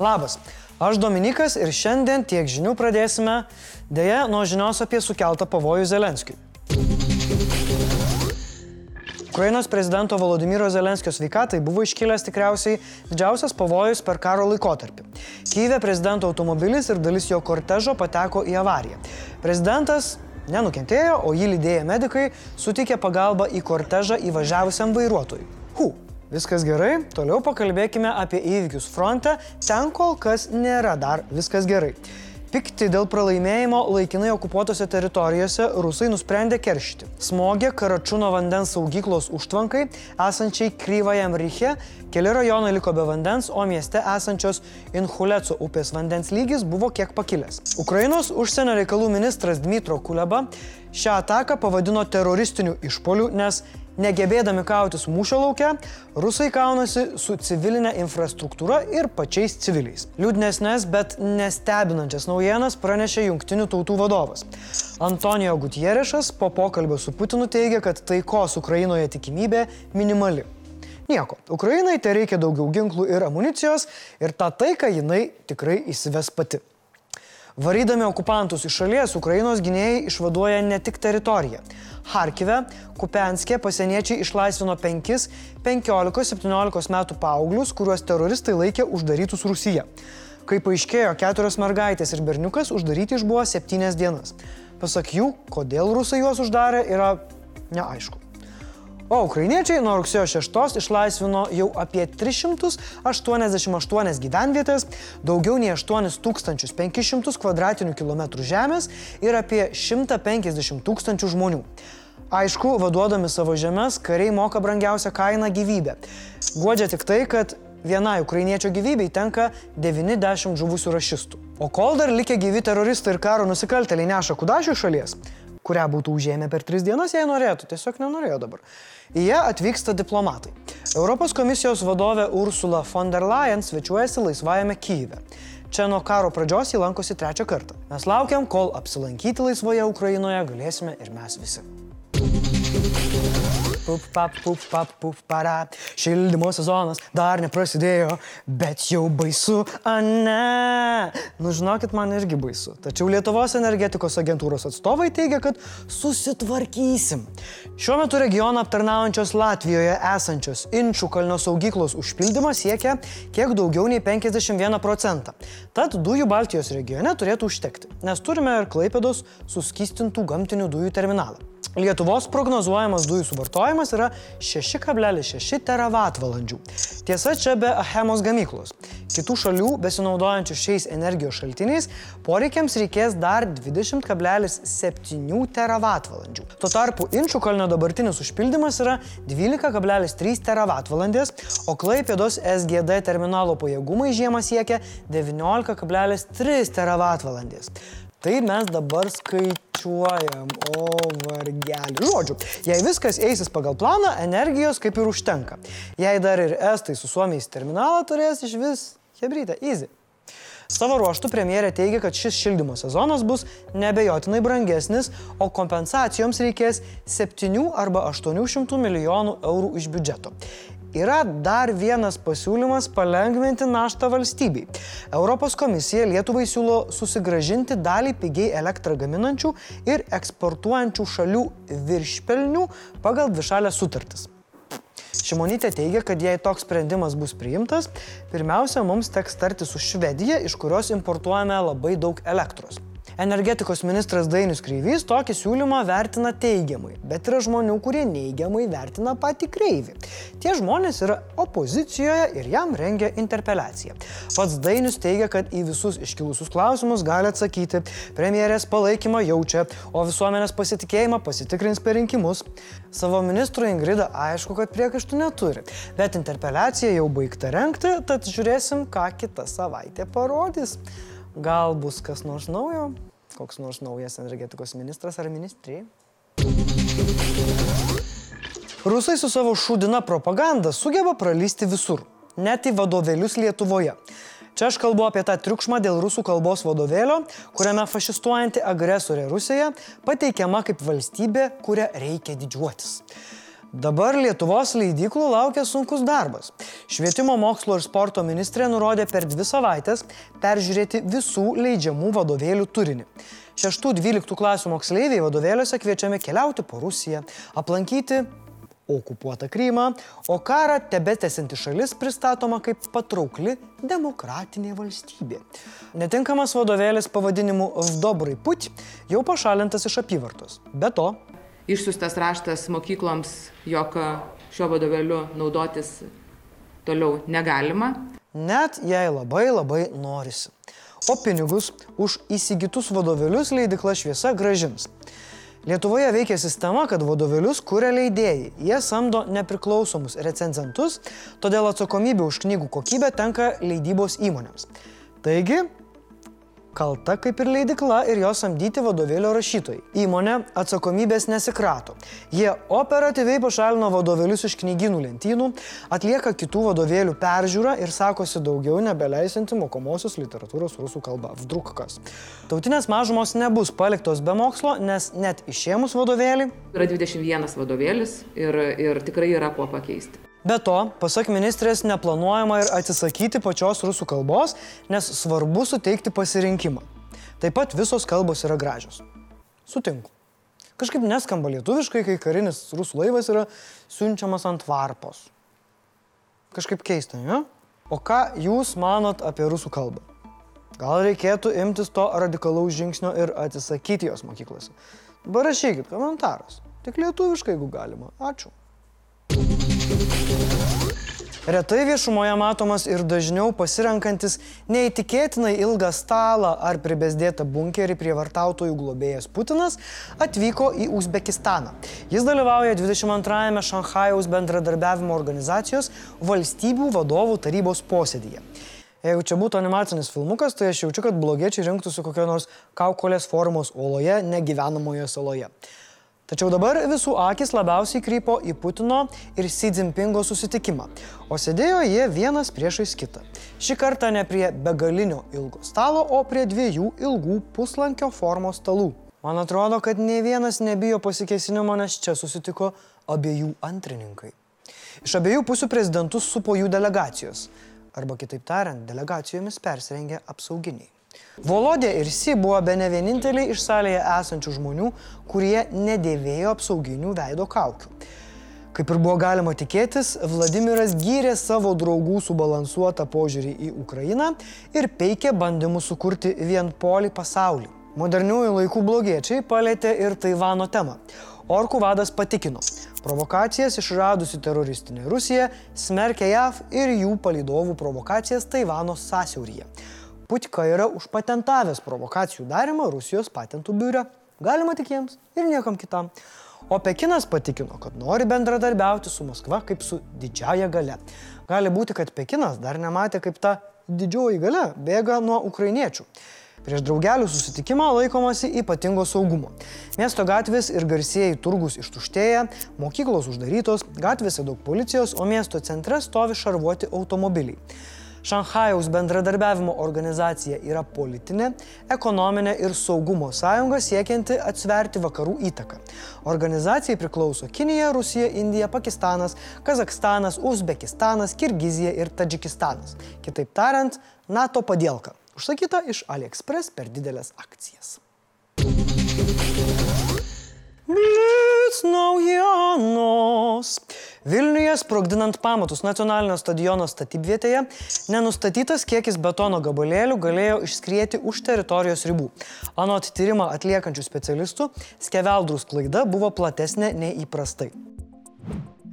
Labas, aš Dominikas ir šiandien tiek žinių pradėsime dėja nuo žinios apie sukeltą pavojų Zelenskiui. Ukrainos prezidento Volodymyro Zelenskio sveikatai buvo iškilęs tikriausiai didžiausias pavojus per karo laikotarpį. Kyivė prezidento automobilis ir dalis jo kortežo pateko į avariją. Prezidentas nenukentėjo, o jį lydėję medikai sutikė pagalbą į kortežą įvažiavusiam vairuotojui. Hu, Viskas gerai, toliau pakalbėkime apie įvykius fronte, ten kol kas nėra dar viskas gerai. Pikti dėl pralaimėjimo laikinai okupuotose teritorijose rusai nusprendė keršyti. Smogė Karačiūno vandens saugyklos užtvankai, esančiai Kryvajam Ryche, keli rajonai liko be vandens, o mieste esančios Inhuleco upės vandens lygis buvo kiek pakilęs. Ukrainos užsienio reikalų ministras Dmitro Kuleba šią ataką pavadino teroristiniu išpoliu, nes Negebėdami kautis mūšio laukia, rusai kaunasi su civilinė infrastruktūra ir pačiais civiliais. Liūdnesnės, bet nestebinančias naujienas pranešė Junktinių tautų vadovas. Antonijo Gutierešas po pokalbio su Putinu teigia, kad taikos Ukrainoje tikimybė minimali. Nieko, Ukrainai tai reikia daugiau ginklų ir amunicijos ir tą taiką jinai tikrai įsives pati. Varydami okupantus iš šalies, Ukrainos gynėjai išvaduoja ne tik teritoriją. Harkive, Kupenskė pasieniečiai išlaisvino 5, 15, 17 metų paauglius, kuriuos teroristai laikė uždarytus Rusija. Kaip paaiškėjo, keturios mergaitės ir berniukas uždaryti išbuvo septynias dienas. Pasak jų, kodėl rusai juos uždarė, yra neaišku. O ukrainiečiai nuo rugsėjo 6 išlaisvino jau apie 388 gyvenvietės, daugiau nei 8500 km2 žemės ir apie 150 tūkstančių žmonių. Aišku, vaduodami savo žemės, kariai moka brangiausią kainą gyvybę. Guodžia tik tai, kad vienai ukrainiečio gyvybei tenka 90 žuvusių rašistų. O kol dar likę gyvi teroristai ir karo nusikaltėliai neša kudašių šalies, kurią būtų užėmę per tris dienas, jei norėtų, tiesiog nenorėjo dabar. Į ją atvyksta diplomatai. Europos komisijos vadovė Ursula von der Leyen svečiuojasi laisvajame Kyive. Čia nuo karo pradžios jį lankosi trečią kartą. Mes laukiam, kol apsilankyti laisvoje Ukrainoje galėsime ir mes visi. Pup, pap, pup, pap, pup, para. Šildymo sezonas dar neprasidėjo, bet jau baisu, a ne. Nu, žinokit, man irgi baisu. Tačiau Lietuvos energetikos agentūros atstovai teigia, kad susitvarkysim. Šiuo metu regioną aptarnaujančios Latvijoje esančios Inčių kalnio saugyklos užpildymas siekia kiek daugiau nei 51 procentą. Tad dujų Baltijos regione turėtų užtekti, nes turime ir Klaipėdos suskistintų gamtinių dujų terminalą. Lietuvos prognozuojamas dujų suvartojimas yra 6,6 teravatvalandžių. Tiesa, čia be Achemos gamyklos. Kitų šalių besinaudojančių šiais energijos šaltiniais poreikiams reikės dar 20,7 teravatvalandžių. Tuo tarpu Inčių kalnio dabartinis užpildymas yra 12,3 teravatvalandės, o Klaipėdos SGD terminalo pajėgumai žiemą siekia 19,3 teravatvalandės. Tai mes dabar skaičiuojam, o vargelį. Žodžiu, jei viskas eisis pagal planą, energijos kaip ir užtenka. Jei dar ir estai su suomiais terminalą turės iš vis, hebrytė, easy. Savo ruoštų premjerė teigia, kad šis šildymo sezonas bus nebejotinai brangesnis, o kompensacijoms reikės 7 arba 800 milijonų eurų iš biudžeto yra dar vienas pasiūlymas palengventi naštą valstybei. Europos komisija Lietuvai siūlo susigražinti dalį pigiai elektrą gaminančių ir eksportuojančių šalių viršpelnių pagal dvišalę sutartis. Šimonytė teigia, kad jei toks sprendimas bus priimtas, pirmiausia, mums teks tarti su Švedija, iš kurios importuojame labai daug elektros. Energetikos ministras Dainius Kreivys tokį siūlymą vertina teigiamai, bet yra žmonių, kurie neigiamai vertina patį Kreivį. Tie žmonės yra opozicijoje ir jam rengia interpeliaciją. Pats Dainius teigia, kad į visus iškilusius klausimus gali atsakyti, premjerės palaikymą jaučia, o visuomenės pasitikėjimą pasitikrins per rinkimus. Savo ministrų Ingrida aišku, kad priekaištų neturi, bet interpeliacija jau baigta renkti, tad žiūrėsim, ką kitą savaitę parodys. Gal bus kas nors naujo? Koks nors naujas energetikos ministras ar ministrė. Rusai su savo šūdina propaganda sugeba pralysti visur, net į vadovėlius Lietuvoje. Čia aš kalbu apie tą triukšmą dėl rusų kalbos vadovėlio, kuriame fašistuojanti agresorė Rusija pateikiama kaip valstybė, kuria reikia didžiuotis. Dabar Lietuvos leidyklų laukia sunkus darbas. Švietimo mokslo ir sporto ministrė nurodė per dvi savaitės peržiūrėti visų leidžiamų vadovėlių turinį. 6-12 klasių moksleiviai vadovėliuose kviečiami keliauti po Rusiją, aplankyti okupuotą Krymą, o karą tebetesinti šalis pristatoma kaip patraukli demokratinė valstybė. Netinkamas vadovėlis pavadinimu Vdobrai Put jau pašalintas iš apyvartos. Be to, išsiustas raštas mokykloms, jog šiuo vadovėliu naudotis toliau negalima. Net jei labai labai norisi. O pinigus už įsigytus vadovėlius leidikla šviesa gražins. Lietuvoje veikia sistema, kad vadovėlius kuria leidėjai. Jie samdo nepriklausomus recenzentus, todėl atsakomybė už knygų kokybę tenka leidybos įmonėms. Taigi, kalta kaip ir leidikla ir jos samdyti vadovėlio rašytojai. Įmonė atsakomybės nesikrato. Jie operatyviai pašalino vadovėlius iš knygynų lentynų, atlieka kitų vadovėlių peržiūrą ir sakosi daugiau nebeleisinti mokomosios literatūros rusų kalba. Vdrukkas. Tautinės mažumos nebus paliktos be mokslo, nes net išėmus vadovėlį. Yra 21 vadovėlis ir, ir tikrai yra kuo pakeisti. Be to, pasak ministrės, neplanuojama ir atsisakyti pačios rusų kalbos, nes svarbu suteikti pasirinkimą. Taip pat visos kalbos yra gražios. Sutinku. Kažkaip neskamba lietuviškai, kai karinis rusų laivas yra siunčiamas ant varpos. Kažkaip keista, ne? O ką jūs manot apie rusų kalbą? Gal reikėtų imtis to radikalaus žingsnio ir atsisakyti jos mokyklose? Parašykit komentarus. Tik lietuviškai, jeigu galima. Ačiū. Retai viešumoje matomas ir dažniau pasirenkantis neįtikėtinai ilgą stalą ar pribesdėtą bunkerį prie vartautojų globėjas Putinas atvyko į Uzbekistaną. Jis dalyvauja 22-ame Šanhajaus bendradarbiavimo organizacijos valstybių vadovų tarybos posėdyje. Jeigu čia būtų animacinis filmukas, tai aš jaučiu, kad blogiečiai rinktųsi kokio nors kaukolės formos oloje, negyvenamoje saloje. Tačiau dabar visų akis labiausiai krypo į Putino ir Xi Jinpingo susitikimą, o sėdėjo jie vienas priešais kitą. Šį kartą ne prie begalinio ilgo stalo, o prie dviejų ilgų puslankio formos stalų. Man atrodo, kad ne vienas nebijo pasikesinimo, nes čia susitiko abiejų antrininkai. Iš abiejų pusių prezidentus supo jų delegacijos, arba kitaip tariant, delegacijomis persirengė apsauginiai. Volodė ir Si buvo be ne vieninteliai iš salėje esančių žmonių, kurie nedėvėjo apsauginių veido kaukių. Kaip ir buvo galima tikėtis, Vladimiras gyrė savo draugų subalansuotą požiūrį į Ukrainą ir peikė bandymus sukurti vienpolį pasaulį. Moderniųjų laikų blogiečiai palėtė ir Taivano temą. Orkų vadas patikino, provokacijas išradusi teroristinė Rusija smerkia JAV ir jų palidovų provokacijas Taivano sąsiauryje. Putika yra užpatentavęs provokacijų darimą Rusijos patentų biure. Galima tik jiems ir niekam kitam. O Pekinas patikino, kad nori bendradarbiauti su Maskva kaip su didžiaja gale. Gali būti, kad Pekinas dar nematė, kaip ta didžioji gale bėga nuo ukrainiečių. Prieš draugelių susitikimą laikomasi ypatingo saugumo. Miesto gatvės ir garsieji turgus ištuštėję, mokyklos uždarytos, gatvėse daug policijos, o miesto centre stovi šarvuoti automobiliai. Šanhajaus bendradarbiavimo organizacija yra politinė, ekonominė ir saugumo sąjunga siekianti atsverti vakarų įtaką. Organizacijai priklauso Kinija, Rusija, Indija, Pakistanas, Kazakstanas, Uzbekistanas, Kirgizija ir Tadžikistanas. Kitaip tariant, NATO padėlka. Užsakyta iš AliExpress per didelės akcijas. Vilniuje sprogdinant pamatus nacionalinio stadiono statybvietėje, nenustatytas kiekis betono gabalėlių galėjo išskrieti už teritorijos ribų. Anot tyrimą atliekančių specialistų, skeveldrų sklaida buvo platesnė nei įprastai.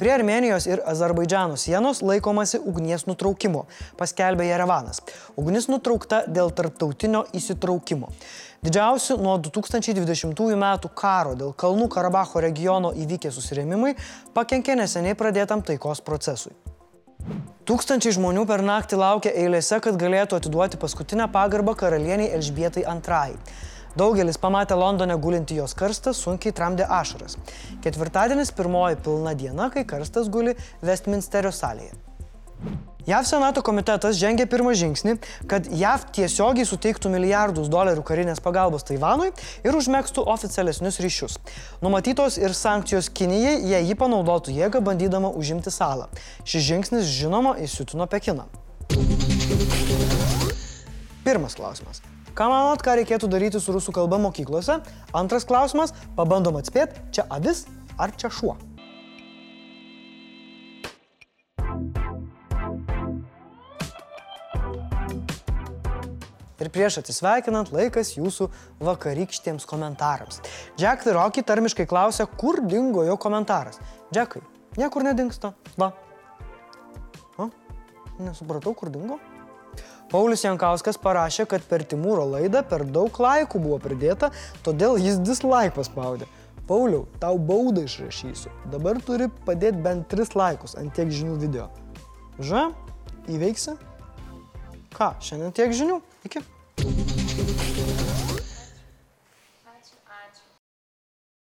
Prie Armenijos ir Azerbaidžiano sienos laikomasi ugnies nutraukimo, paskelbė Jerevanas. Ugnis nutraukta dėl tarptautinio įsitraukimo. Didžiausi nuo 2020 m. karo dėl Kalnų Karabacho regiono įvykę susirėmimai pakenkė neseniai pradėtam taikos procesui. Tūkstančiai žmonių per naktį laukia eilėse, kad galėtų atiduoti paskutinę pagarbą karalieniai Elžbietai II. Daugelis pamatę Londone gulinti jos karstą sunkiai tramdė ašaras. Ketvirtadienis pirmoji pilna diena, kai karstas guli Westminsterio salėje. JAV Senato komitetas žengė pirmą žingsnį, kad JAV tiesiogiai suteiktų milijardus dolerių karinės pagalbos Taivanui ir užmėgstų oficialesnius ryšius. Numatytos ir sankcijos Kinijai, jei ji panaudotų jėgą bandydama užimti salą. Šis žingsnis, žinoma, įsiutino Pekiną. Pirmas klausimas. Ką manot, ką reikėtų daryti su rusų kalba mokyklose? Antras klausimas. Pabandom atspėti, čia avis ar čia šuo? Ir prieš atsisveikinant laikas jūsų vakarykštiems komentarams. Jack the Rocky tarmiškai klausia, kur dingo jo komentaras. Jackai, niekur nedingsta. Va. O? Nesupratau, kur dingo. Paulius Jankauskas parašė, kad per Timūro laidą per daug laikų buvo pridėta, todėl jis dislike paspaudė. Pauliau, tau baudą išrašysiu. Dabar turi padėti bent 3 laikus ant tiek žinių video. Ža, įveiksi? Ką, šiandien tiek žinių? Iki.